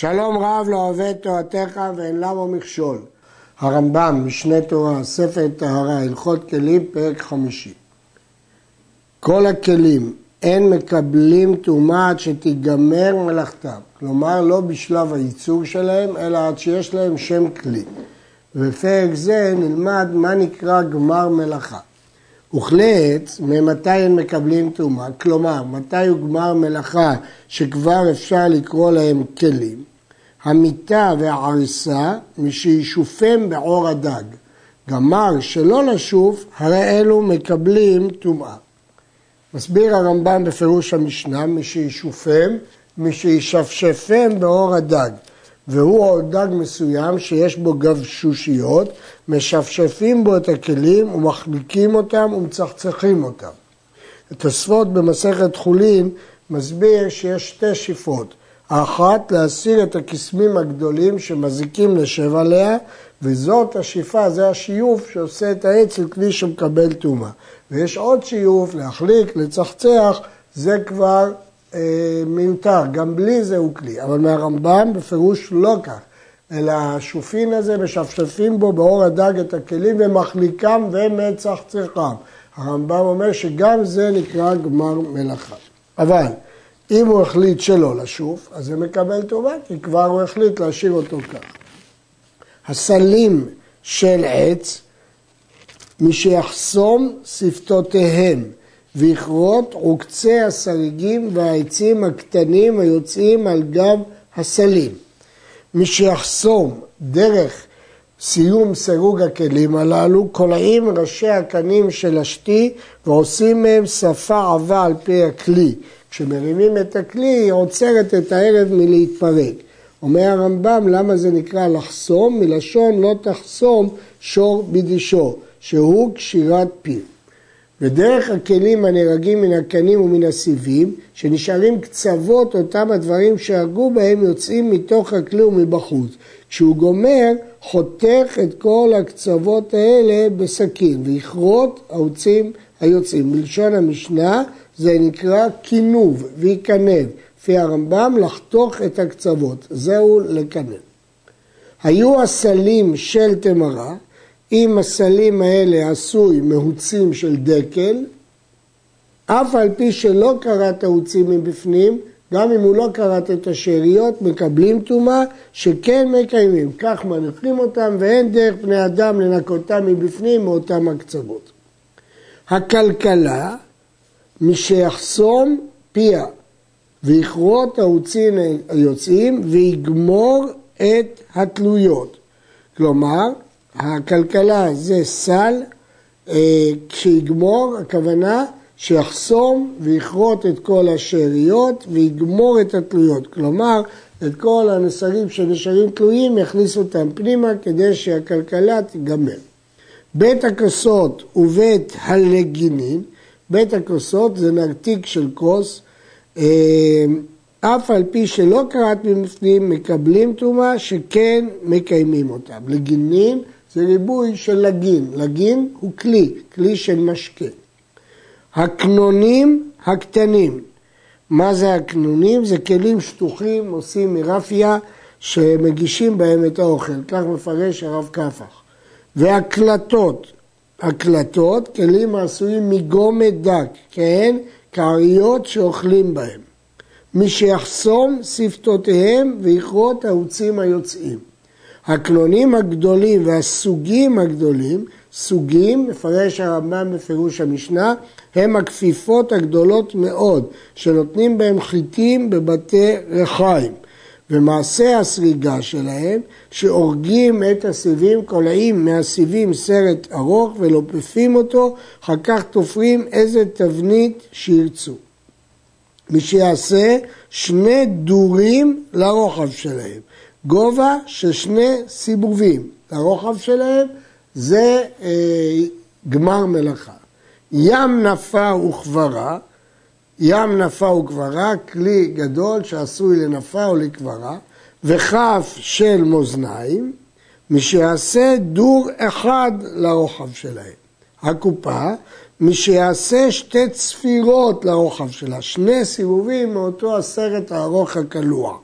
שלום רב לא אוהב תורתך ואין למה מכשול. הרמב"ם, משנה תורה, ספר טהרה, הלכות כלים, פרק חמישי. כל הכלים אין מקבלים טומאה עד שתיגמר מלאכתם. כלומר, לא בשלב הייצור שלהם, אלא עד שיש להם שם כלי. בפרק זה נלמד מה נקרא גמר מלאכה. וכלי עץ, ממתי הם מקבלים טומאה? כלומר, מתי הוא גמר מלאכה שכבר אפשר לקרוא להם כלים? המיטה והעריסה, משישופם בעור הדג. גמר שלא לשוף, הרי אלו מקבלים טומאה. מסביר הרמב"ם בפירוש המשנה, משישופם, משישפשפם בעור הדג. והוא עוד דג מסוים שיש בו גבשושיות, משפשפים בו את הכלים ומחליקים אותם ומצחצחים אותם. התוספות במסכת חולין מסביר שיש שתי שפרות. האחת להסיר את הקסמים הגדולים שמזיקים לשב עליה, וזאת השאיפה, זה השיוף שעושה את העץ לכלי שמקבל טומאה. ויש עוד שיוף, להחליק, לצחצח, זה כבר מיותר, גם בלי זה הוא כלי. אבל מהרמב"ם בפירוש לא כך, אלא השופין הזה משפשפים בו באור הדג את הכלים ומחליקם ומצחצחם. הרמב"ם אומר שגם זה נקרא גמר מלאכה. אבל אם הוא החליט שלא לשוף, אז זה מקבל טובה, כי כבר הוא החליט להשאיר אותו כך. הסלים של עץ, מי שיחסום שפתותיהם ויכרות עוקצי הסריגים והעצים הקטנים היוצאים על גב הסלים. מי שיחסום דרך סיום סירוג הכלים הללו, קולעים ראשי הקנים של השתי ועושים מהם שפה עבה על פי הכלי. כשמרימים את הכלי היא עוצרת את הערב מלהתפרק. אומר הרמב"ם למה זה נקרא לחסום? מלשון לא תחסום שור בדישו, שהוא קשירת פיו. ודרך הכלים הנהרגים מן הקנים ומן הסיבים, שנשארים קצוות אותם הדברים שהרגו בהם, יוצאים מתוך הכלי ומבחוץ. כשהוא גומר, חותך את כל הקצוות האלה בסכין, ויכרות העוצים היוצאים. בלשון המשנה זה נקרא כינוב, ויקנב. לפי הרמב"ם, לחתוך את הקצוות. זהו לקנב. היו הסלים של תמרה, אם הסלים האלה עשוי מהוצים של דקל, אף על פי שלא קראת הוצים מבפנים, גם אם הוא לא קראת את השאריות, מקבלים טומאה, שכן מקיימים. כך מניחים אותם, ואין דרך בני אדם לנקותם מבפנים מאותם הקצוות. הכלכלה, שיחסום פיה ויכרות העוצים היוצאים ויגמור את התלויות. כלומר, הכלכלה זה סל, אה, כשיגמור, הכוונה שיחסום ויכרות את כל השאריות ויגמור את התלויות. כלומר, את כל הנסרים שנשארים תלויים, יכניסו אותם פנימה כדי שהכלכלה תיגמר. בית הכוסות ובית הלגינים, בית הכוסות זה נרתיק של כוס, אה, אף על פי שלא קראת מבפנים, מקבלים טומאה, שכן מקיימים אותם. לגינים זה ריבוי של לגין. לגין הוא כלי, כלי של משקה. הקנונים הקטנים. מה זה הקנונים? זה כלים שטוחים, עושים מרפיה, שמגישים בהם את האוכל. כך מפרש הרב קפח. והקלטות. הקלטות, כלים העשויים מגומת דק, כן? כאריות שאוכלים בהם. מי שיחסום שפתותיהם ויכרות העוצים היוצאים. הקלונים הגדולים והסוגים הגדולים, סוגים, מפרש הרמב"ם בפירוש המשנה, הם הכפיפות הגדולות מאוד, שנותנים בהם חיטים בבתי רחיים. ומעשה הסריגה שלהם, שהורגים את הסיבים, קולעים מהסיבים סרט ארוך ולופפים אותו, אחר כך תופרים איזה תבנית שירצו. מי שיעשה שני דורים לרוחב שלהם. גובה של שני סיבובים לרוחב שלהם זה אה, גמר מלאכה. ים נפה וכברה, ים נפה וכברה, כלי גדול שעשוי לנפה או לכברה, וכף של מאזניים, מי שיעשה דור אחד לרוחב שלהם. הקופה, מי שיעשה שתי צפירות לרוחב שלה, שני סיבובים מאותו הסרט הארוך הקלוע.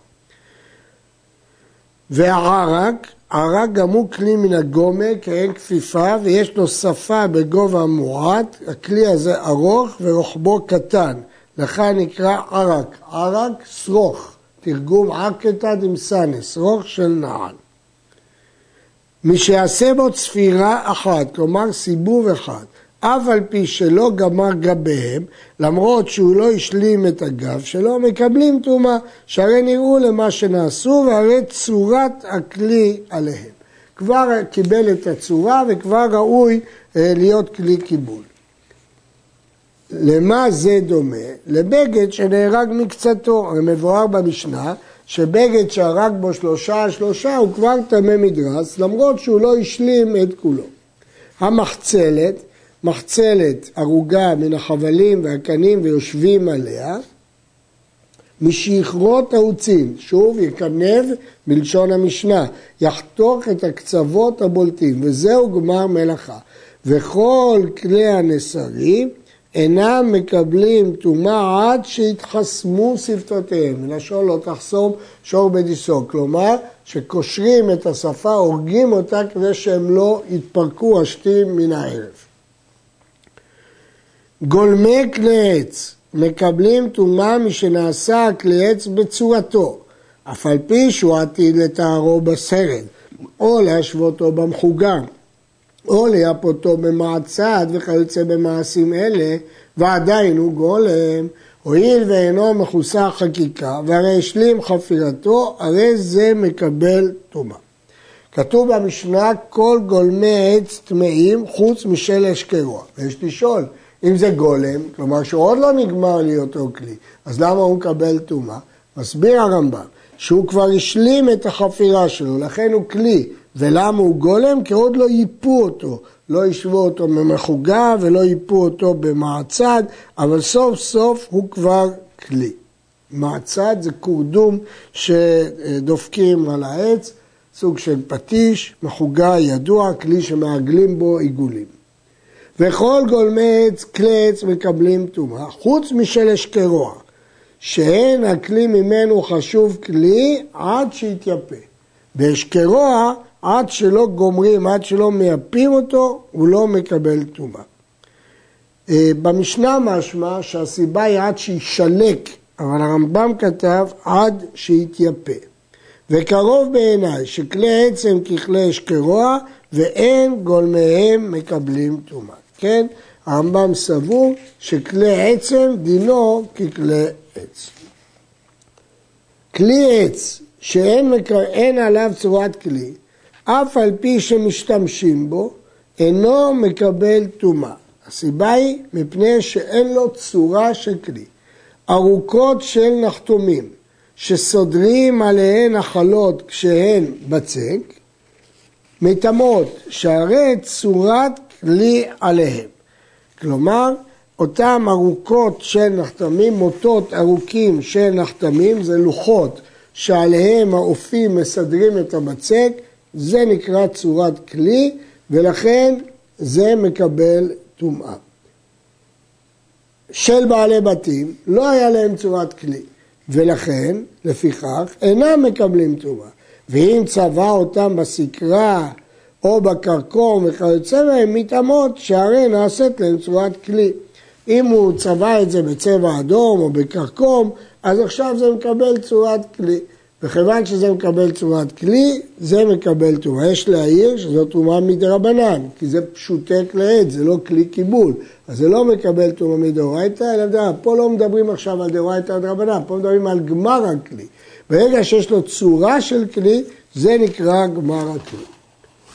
והערק, ערק גם הוא כלי מן הגומה, כאין כפיפה, ויש לו שפה בגובה מועט, הכלי הזה ארוך ורוחבו קטן, לכן נקרא ערק. ערק, שרוך, תרגום עקתא דמסנה, שרוך של נעל. מי שיעשה בו צפירה אחת, כלומר סיבוב אחד, אף על פי שלא גמר גביהם, למרות שהוא לא השלים את הגב שלו, מקבלים טומאה, שהרי נראו למה שנעשו, והרי צורת הכלי עליהם. כבר קיבל את הצורה וכבר ראוי אה, להיות כלי קיבול. למה זה דומה? לבגד שנהרג מקצתו. מבואר במשנה שבגד שהרג בו שלושה שלושה הוא כבר טמא מדרס, למרות שהוא לא השלים את כולו. המחצלת, מחצלת ערוגה מן החבלים והקנים ויושבים עליה, משכרות העוצים, שוב יקנב מלשון המשנה, יחתוך את הקצוות הבולטים, וזהו גמר מלאכה. וכל כלי הנסרים אינם מקבלים טומאה עד שיתחסמו שפתותיהם, מלשון לא תחסום שור בדיסו, כלומר שקושרים את השפה, הורגים אותה כדי שהם לא יתפרקו השתים מן הערב. גולמי כלי עץ מקבלים טומאה משנעשה כלי עץ בצורתו, אף על פי שהוא עתיד לטהרו בסרט, או להשוותו במחוגה, או לייפותו במעצד וכיוצא במעשים אלה, ועדיין הוא גולם, הואיל ואינו מכוסה חקיקה, והרי השלים חפירתו, הרי זה מקבל טומאה. כתוב במשנה כל גולמי עץ טמאים חוץ משל אשקרוע. ויש לשאול, אם זה גולם, כלומר שהוא עוד לא נגמר להיותו כלי, אז למה הוא מקבל טומאה? מסביר הרמב"ם, שהוא כבר השלים את החפירה שלו, לכן הוא כלי. ולמה הוא גולם? כי עוד לא ייפו אותו, לא ישבו אותו במחוגה ולא ייפו אותו במעצד, אבל סוף סוף הוא כבר כלי. מעצד זה קורדום שדופקים על העץ, סוג של פטיש, מחוגה ידוע, כלי שמעגלים בו עיגולים. וכל גולמי עץ, כלי עץ מקבלים טומאה, חוץ משל אשקרוע, שאין הכלי ממנו חשוב כלי עד שיתייפה. באשקרוע עד שלא גומרים, עד שלא מייפים אותו, הוא לא מקבל טומאה. אה, במשנה משמע שהסיבה היא עד שישלק, אבל הרמב"ם כתב עד שיתייפה. וקרוב בעיניי שכלי עצם ככלי אשקרוע ואין גולמיהם מקבלים טומאה. כן, הרמב"ם סבור שכלי עצם דינו ככלי עץ. כלי עץ שאין מקר... עליו צורת כלי, אף על פי שמשתמשים בו, אינו מקבל טומאה. הסיבה היא מפני שאין לו צורה של כלי. ארוכות של נחתומים, שסודרים עליהן החלות כשהן בצק, מטמאות, שהרי צורת כלי עליהם. כלומר, אותם ארוכות של נחתמים, מוטות ארוכים של נחתמים, זה לוחות שעליהם האופים מסדרים את הבצק, זה נקרא צורת כלי, ולכן זה מקבל טומאה. של בעלי בתים לא היה להם צורת כלי, ולכן, לפיכך, אינם מקבלים טומאה. ואם צבע אותם בסקרה או בקרקום וכיוצא בהם, מתאמות שהרי נעשית להם צורת כלי. אם הוא צבע את זה בצבע אדום או בקרקום, אז עכשיו זה מקבל צורת כלי. וכיוון שזה מקבל צורת כלי, זה מקבל טומאה. יש להעיר שזו טומאה מדרבנן, כי זה פשוטי כלי זה לא כלי קיבול. אז זה לא מקבל טומאה מדאורייתא, אלא מדבר. פה לא מדברים עכשיו על דאורייתא ודרבנן, פה מדברים על גמר הכלי. ברגע שיש לו צורה של כלי, זה נקרא גמר הכלי.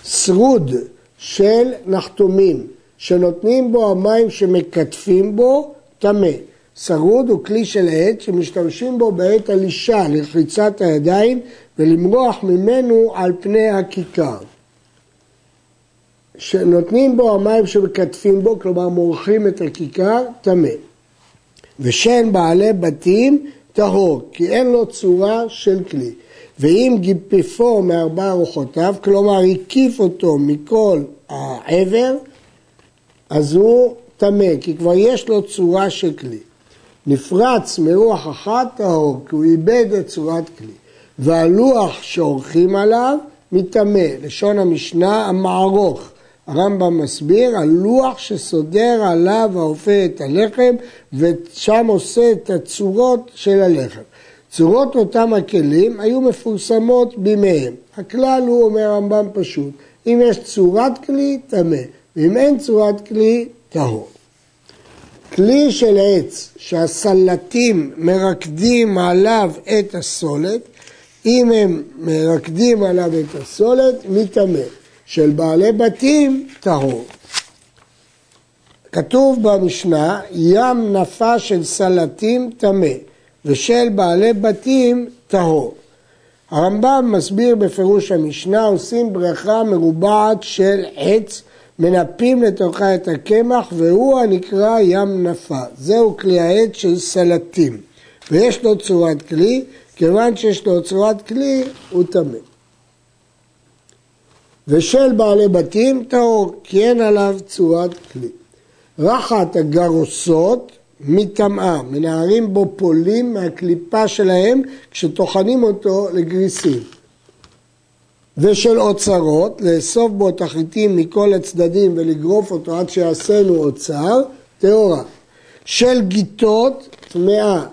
שרוד של נחתומים, שנותנים בו המים שמקטפים בו, טמא. שרוד הוא כלי של עט שמשתמשים בו בעת הלישה, לרחיצת הידיים ולמרוח ממנו על פני הכיכר. שנותנים בו המים שמקטפים בו, כלומר מורחים את הכיכר, טמא. ושן בעלי בתים טהור, כי אין לו צורה של כלי. ואם גיפפו מארבע ארוחותיו, כלומר הקיף אותו מכל העבר, אז הוא טמא, כי כבר יש לו צורה של כלי. נפרץ מרוח אחת טהור, כי הוא איבד את צורת כלי. והלוח שעורכים עליו מטמא. לשון המשנה המערוך. הרמב"ם מסביר, הלוח שסודר עליו האופה את הלחם ושם עושה את הצורות של הלחם. צורות אותם הכלים היו מפורסמות בימיהם. הכלל הוא, אומר הרמב"ם פשוט, אם יש צורת כלי, טמא, ואם אין צורת כלי, טהור. כלי של עץ שהסלטים מרקדים עליו את הסולת, אם הם מרקדים עליו את הסולת, מטמא. של בעלי בתים, טהור. כתוב במשנה, ים נפה של סלטים טמא, ושל בעלי בתים טהור. הרמב"ם מסביר בפירוש המשנה, עושים בריכה מרובעת של עץ, מנפים לתוכה את הקמח, והוא הנקרא ים נפה. זהו כלי העץ של סלטים. ויש לו צורת כלי, כיוון שיש לו צורת כלי, הוא טמא. ושל בעלי בתים טהור, כי אין עליו צורת כלי. רחת הגרוסות מטמאה, מנערים בו פולים מהקליפה שלהם כשטוחנים אותו לגריסים. ושל אוצרות, לאסוף בו תחליטים מכל הצדדים ולגרוף אותו עד שיעשינו אוצר, טהורה. של גיטות, טמאה.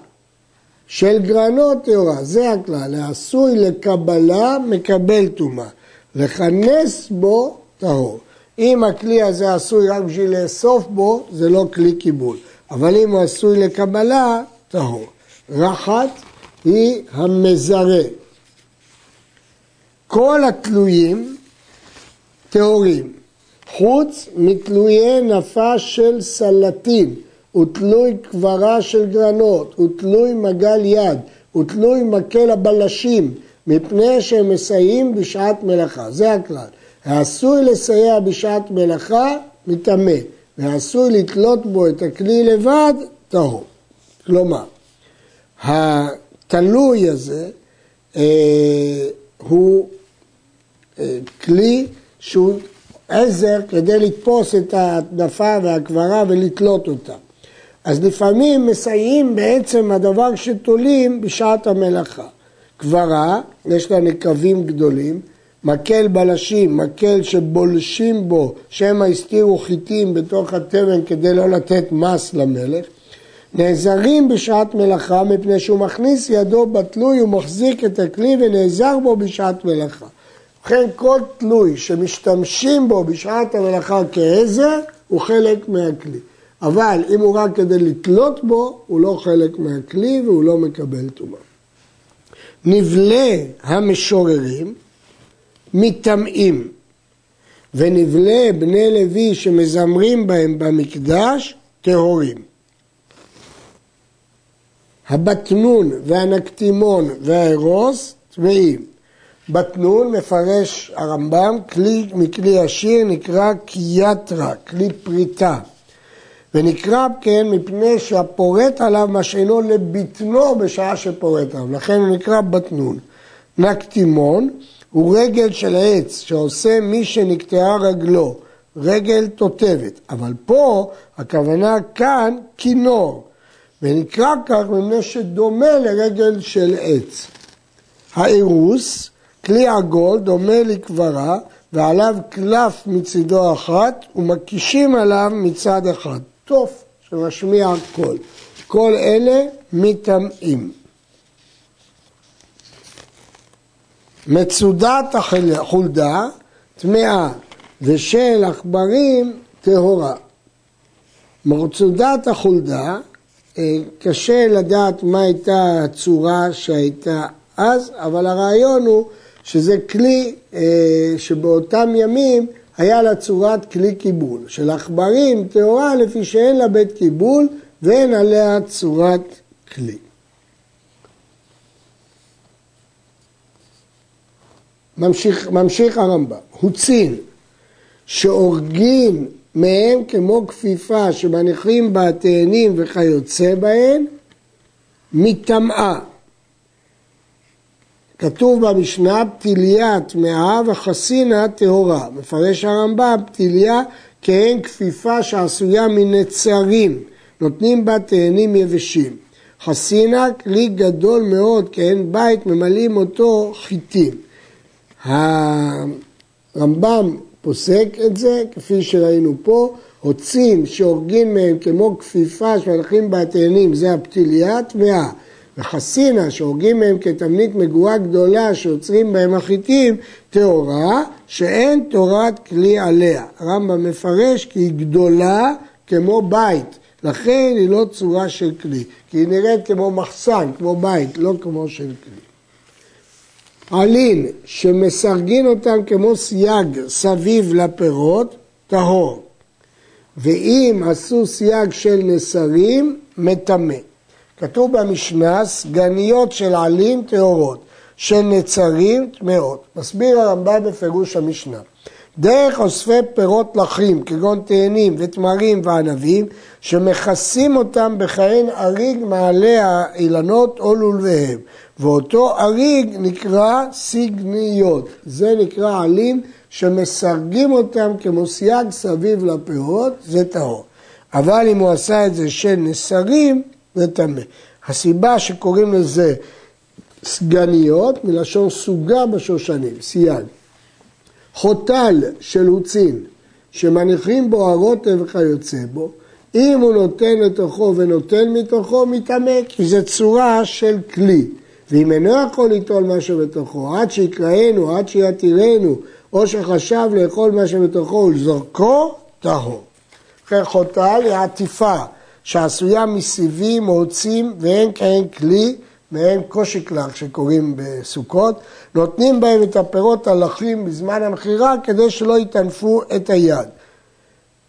של גרנות, טהורה. זה הכלל, העשוי לקבלה, מקבל טומאה. לכנס בו טהור. אם הכלי הזה עשוי רק בשביל לאסוף בו, זה לא כלי קיבול. אבל אם הוא עשוי לקבלה, טהור. רחת היא המזרה. כל התלויים טהורים, חוץ מתלויי נפה של סלטים, ותלוי קברה של גרנות, ותלוי מגל יד, ותלוי מקל הבלשים, מפני שהם מסייעים בשעת מלאכה, זה הכלל. העשוי לסייע בשעת מלאכה, מטמא, והעשוי לתלות בו את הכלי לבד, טהור. כלומר, התלוי הזה אה, הוא אה, כלי שהוא עזר כדי לתפוס את ההדנפה והקברה ולתלות אותה. אז לפעמים מסייעים בעצם הדבר שתולים בשעת המלאכה. קברה, יש לה נקבים גדולים, מקל בלשים, מקל שבולשים בו, שמא הסתירו חיטים בתוך התבן כדי לא לתת מס למלך, נעזרים בשעת מלאכה מפני שהוא מכניס ידו בתלוי ומחזיק את הכלי ונעזר בו בשעת מלאכה. ובכן כל תלוי שמשתמשים בו בשעת המלאכה כעזר הוא חלק מהכלי. אבל אם הוא רק כדי לתלות בו, הוא לא חלק מהכלי והוא לא מקבל טומאה. נבלה המשוררים מטמאים, ונבלה בני לוי שמזמרים בהם במקדש טהורים. הבטנון והנקטימון והארוס טמאים. בטנון מפרש הרמב"ם, כלי מכלי השיר נקרא קיאטרה, כלי פריטה. ונקרא כן מפני שהפורט עליו משענו לבטנו בשעה שפורט עליו, לכן הוא נקרא בטנון. נקטימון הוא רגל של עץ שעושה מי שנקטעה רגלו, רגל תותבת, אבל פה הכוונה כאן כינור, ונקרא כך מפני שדומה לרגל של עץ. האירוס, כלי עגול דומה לקברה ועליו קלף מצידו אחת ומקישים עליו מצד אחד. תוף שמשמיע קול. כל אלה מטמאים. מצודת החולדה טמאה ושל עכברים טהורה. מצודת החולדה, אה, קשה לדעת מה הייתה הצורה שהייתה אז, אבל הרעיון הוא שזה כלי אה, שבאותם ימים היה לה צורת כלי קיבול. של עכברים טהורה לפי שאין לה בית קיבול ואין עליה צורת כלי. ממשיך, ממשיך הרמב"ם, הוצין שהורגים מהם כמו כפיפה שמניחים בה תאנים וכיוצא בהם, מטמאה. כתוב במשנה פתיליה טמאה וחסינה טהורה. מפרש הרמב"ם פתיליה כהן כפיפה שעשויה מנצרים, נותנים בה תאנים יבשים. חסינה כלי גדול מאוד, כי אין בית, ממלאים אותו חיטים. הרמב"ם פוסק את זה, כפי שראינו פה, הוצאים שהורגים מהם כמו כפיפה שמלכים בה תאנים, זה הפתיליה, טמאה. וחסינה שאורגים מהם כתבנית מגועה גדולה שאוצרים בהם החיטים, טהורה, שאין תורת כלי עליה. הרמב"ם מפרש כי היא גדולה כמו בית, לכן היא לא צורה של כלי, כי היא נראית כמו מחסן, כמו בית, לא כמו של כלי. עלין שמסרגין אותם כמו סייג סביב לפירות, טהור. ואם עשו סייג של נסרים, מטמא. כתוב במשנה, סגניות של עלים טהורות, של נצרים טמאות. מסביר הרמב"ם בפירוש המשנה. דרך אוספי פירות לחים, כגון תאנים ותמרים וענבים, שמכסים אותם בכהן אריג מעלה האילנות או לולביהם. ואותו אריג נקרא סגניות. זה נקרא עלים שמסרגים אותם כמו סייג סביב לפירות, זה טהור. אבל אם הוא עשה את זה של נסרים, זה טמא. הסיבה שקוראים לזה סגניות, מלשון סוגה בשושנים, סייג. חוטל של הוצין, שמניחים בו הרוטב וכיוצא בו, אם הוא נותן לתוכו ונותן מתוכו, מתעמק, כי זו צורה של כלי. ואם אינו יכול ליטול משהו בתוכו, עד שיקראנו, עד שיתירנו, או שחשב לאכול משהו בתוכו ולזורקו, טהור. אחרי חוטל היא עטיפה שעשויה מסיבים או עצים ואין כהן כלי, מעין קושיקלח שקוראים בסוכות, נותנים בהם את הפירות הלכים בזמן המכירה כדי שלא יטנפו את היד.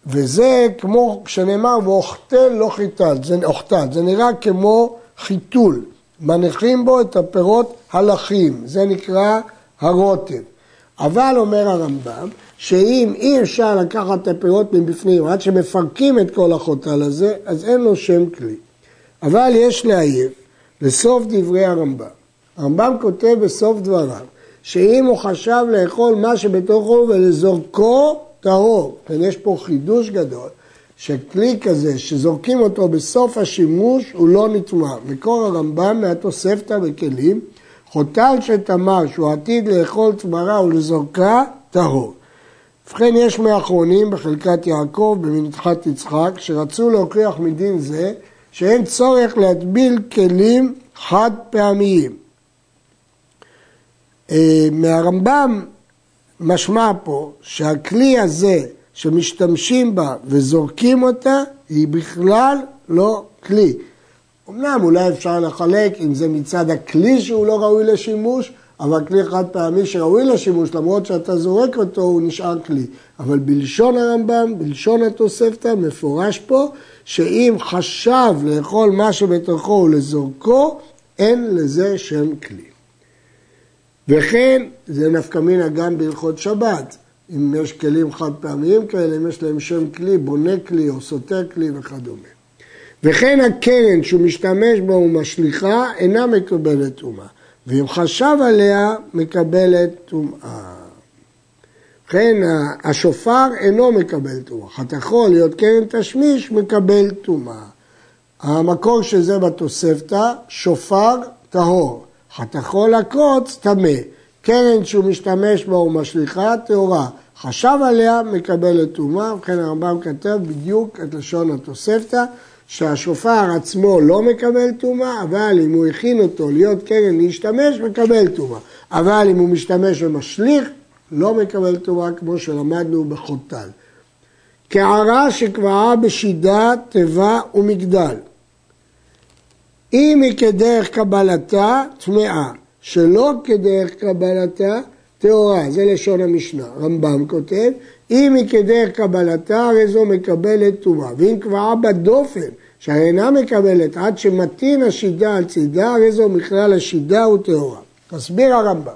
וזה כמו שנאמר, ואוכתל לא חיטל, זה אוכתל, זה נראה כמו חיתול. מניחים בו את הפירות הלכים, זה נקרא הרוטב. אבל אומר הרמב"ם, שאם אי אפשר לקחת את הפירות מבפנים עד שמפרקים את כל החוטל הזה, אז אין לו שם כלי. אבל יש להעיר, לסוף דברי הרמב"ם, הרמב"ם כותב בסוף דבריו, שאם הוא חשב לאכול מה שבתוכו ולזורקו, טהור. כן, יש פה חידוש גדול, שכלי כזה שזורקים אותו בסוף השימוש הוא לא נטמע. מקור הרמב"ם מהתוספתא בכלים, חוטל שתמר שהוא עתיד לאכול תמרה ולזורקה, טהור. ובכן יש מאחרונים בחלקת יעקב במנתחת יצחק שרצו להוכיח מדין זה שאין צורך להטביל כלים חד פעמיים. אה, מהרמב"ם משמע פה שהכלי הזה שמשתמשים בה וזורקים אותה היא בכלל לא כלי. אמנם אולי אפשר לחלק אם זה מצד הכלי שהוא לא ראוי לשימוש, אבל כלי חד פעמי שראוי לשימוש, למרות שאתה זורק אותו, הוא נשאר כלי. אבל בלשון הרמב"ם, בלשון התוספתא, מפורש פה, שאם חשב לאכול מה שבתוכו ולזורקו, אין לזה שם כלי. וכן, זה נפקא מינה גם בהלכות שבת. אם יש כלים חד פעמיים כאלה, אם יש להם שם כלי, בונה כלי או סותר כלי וכדומה. וכן הקרן שהוא משתמש בו ומשליכה אינה מקבלת טומאה. ואם חשב עליה, מקבלת טומאה. וכן השופר אינו מקבל טומאה. חתכו להיות קרן תשמיש, מקבל טומאה. המקור של זה בתוספתא, שופר טהור. חתכו לקרוץ, טמא. קרן שהוא משתמש בה ומשליכה, טהורה. חשב עליה, מקבלת טומאה. ובכן הרמב"ם כתב בדיוק את לשון התוספתא. שהשופר עצמו לא מקבל טומאה, אבל אם הוא הכין אותו להיות קרן להשתמש, מקבל טומאה. אבל אם הוא משתמש ומשליך, לא מקבל טומאה כמו שלמדנו בחוטל. קערה שקבעה בשידה, תיבה ומגדל. אם היא כדרך קבלתה, טמאה. שלא כדרך קבלתה, טהורה. זה לשון המשנה. רמב"ם כותב, אם היא כדרך קבלתה, הרי זו מקבלת טומאה. ואם קבעה בדופן, שהרי אינה מקבלת עד שמתין השידה על צידה, הרי זו מכלל השידה וטהורה. תסביר הרמב"ם.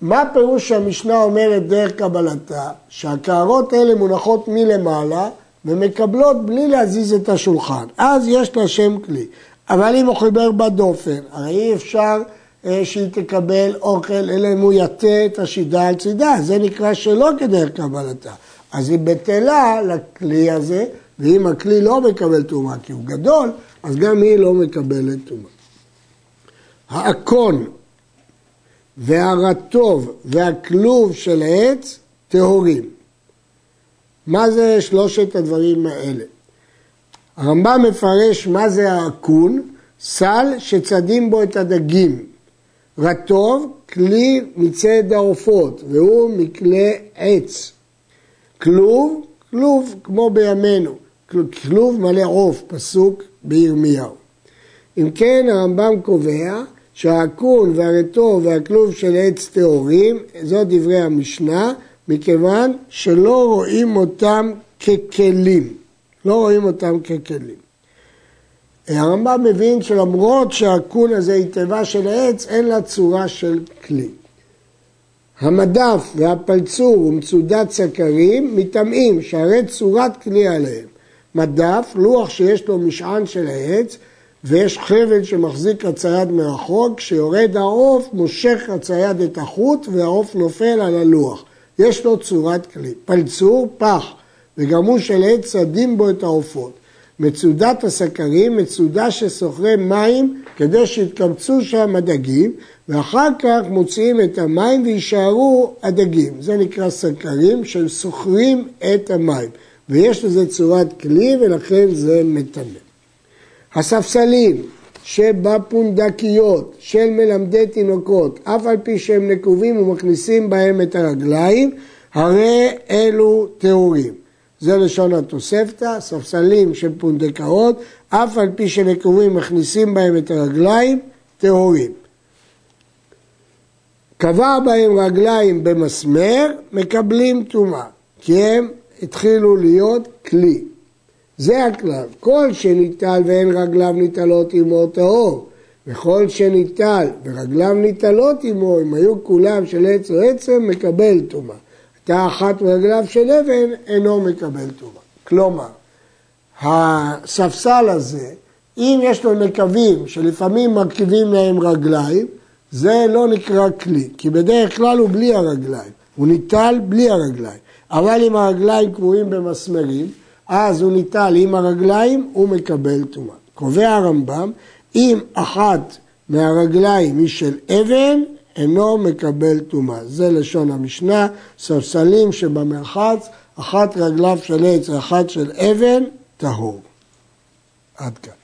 מה פירוש שהמשנה אומרת דרך קבלתה? שהקערות האלה מונחות מלמעלה ומקבלות בלי להזיז את השולחן. אז יש לה שם כלי. אבל אם הוא חיבר בדופן, הרי אי אפשר שהיא תקבל אוכל, אלא אם הוא יטה את השידה על צידה, זה נקרא שלא כדרך קבלתה. אז היא בטלה לכלי הזה, ואם הכלי לא מקבל טומאה כי הוא גדול, אז גם היא לא מקבלת טומאה. האקון והרטוב והכלוב של העץ טהורים. מה זה שלושת הדברים האלה? הרמב"ם מפרש מה זה האקון, סל שצדים בו את הדגים. רטוב, כלי מצד העופות, והוא מכלי עץ. כלוב, כלוב כמו בימינו, כלוב מלא עוף, פסוק בירמיהו. אם כן הרמב"ם קובע שהאקון והרטוב והכלוב של עץ טהורים, זאת דברי המשנה, מכיוון שלא רואים אותם ככלים. לא רואים אותם ככלים. הרמב"ם מבין שלמרות שהאקון הזה היא תיבה של העץ, אין לה צורה של כלי. המדף והפלצור ומצודת סכרים מטמאים שהרי צורת כלי עליהם. מדף, לוח שיש לו משען של העץ, ויש חבל שמחזיק הצייד מרחוק, כשיורד העוף מושך הצייד את החוט והעוף נופל על הלוח. יש לו צורת כלי. פלצור, פח, וגם הוא של עץ צדים בו את העופות. מצודת הסכרים, מצודה שסוחרי מים כדי שיתקבצו שם הדגים, ואחר כך מוציאים את המים ויישארו הדגים. זה נקרא סכרים שסוחרים את המים, ויש לזה צורת כלי ולכן זה מטמא. הספסלים שבפונדקיות של מלמדי תינוקות, אף על פי שהם נקובים ומכניסים בהם את הרגליים, הרי אלו טהורים. זה לשון התוספתא, ספסלים של פונדקאות, אף על פי שנקובים מכניסים בהם את הרגליים, טהורים. קבע בהם רגליים במסמר, מקבלים טומאה, כי הם התחילו להיות כלי. זה הכלל. כל שניטל ואין רגליו ניטלות עמו טהור, וכל שניטל ורגליו ניטלות עמו, אם היו כולם של עץ או עצם, מקבל טומאה. הייתה אחת מרגליו של אבן, אינו מקבל טומאה. כלומר, הספסל הזה, אם יש לו נקבים שלפעמים מרכיבים להם רגליים, זה לא נקרא כלי, כי בדרך כלל הוא בלי הרגליים, הוא ניטל בלי הרגליים. אבל אם הרגליים קבועים במסמרים, אז הוא ניטל עם הרגליים, הוא מקבל טומאה. קובע הרמב"ם, אם אחת מהרגליים היא של אבן, אינו מקבל טומאה. זה לשון המשנה, ספסלים שבמרחץ, אחת רגליו של עץ ואחת של אבן, טהור. עד כאן.